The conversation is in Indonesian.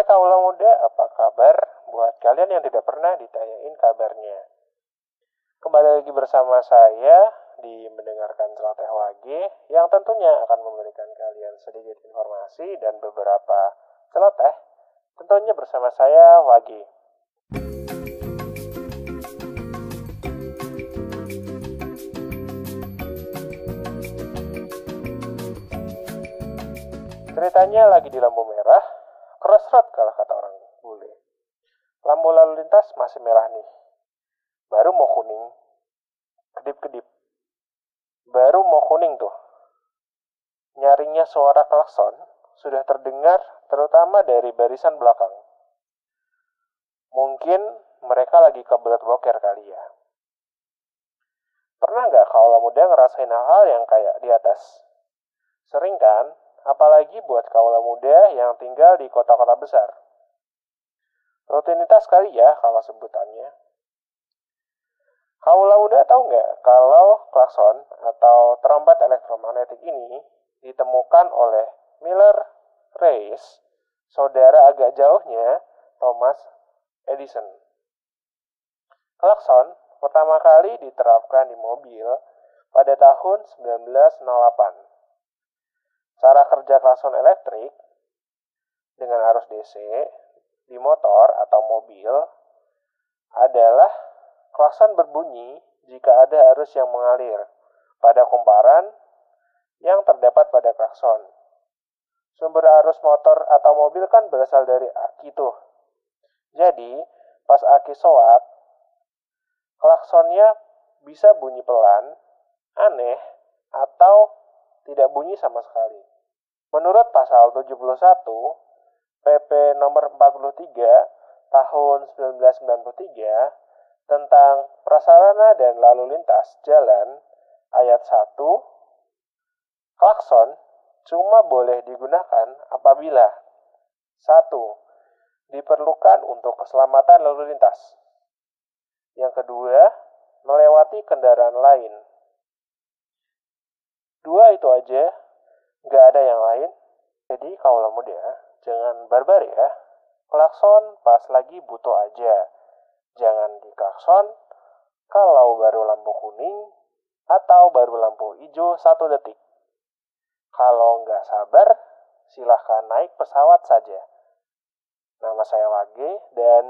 Hai kaula muda, apa kabar? Buat kalian yang tidak pernah ditanyain kabarnya. Kembali lagi bersama saya di mendengarkan celoteh wage yang tentunya akan memberikan kalian sedikit informasi dan beberapa celoteh. Tentunya bersama saya Wage. Ceritanya lagi di lampu merah, crossroad kalau kata orang bule. Lampu lalu lintas masih merah nih. Baru mau kuning. Kedip-kedip. Baru mau kuning tuh. Nyaringnya suara klakson sudah terdengar terutama dari barisan belakang. Mungkin mereka lagi kebelet boker kali ya. Pernah nggak kalau muda ngerasain hal-hal yang kayak di atas? Sering kan? Apalagi buat kaula muda yang tinggal di kota-kota besar. Rutinitas kali ya kalau sebutannya. Kaula muda tahu nggak kalau klakson atau trompet elektromagnetik ini ditemukan oleh Miller Reis, saudara agak jauhnya Thomas Edison. Klakson pertama kali diterapkan di mobil pada tahun 1908 Cara kerja klakson elektrik dengan arus DC di motor atau mobil adalah klakson berbunyi jika ada arus yang mengalir pada kumparan yang terdapat pada klakson. Sumber arus motor atau mobil kan berasal dari aki tuh. Jadi, pas aki soat, klaksonnya bisa bunyi pelan, aneh, atau tidak bunyi sama sekali. Menurut pasal 71 PP nomor 43 tahun 1993 tentang prasarana dan lalu lintas jalan ayat 1 klakson cuma boleh digunakan apabila 1. diperlukan untuk keselamatan lalu lintas. Yang kedua, melewati kendaraan lain. Dua itu aja nggak ada yang lain. Jadi kalau muda, jangan barbar ya. Klakson pas lagi butuh aja. Jangan diklakson kalau baru lampu kuning atau baru lampu hijau satu detik. Kalau nggak sabar, silahkan naik pesawat saja. Nama saya Wage dan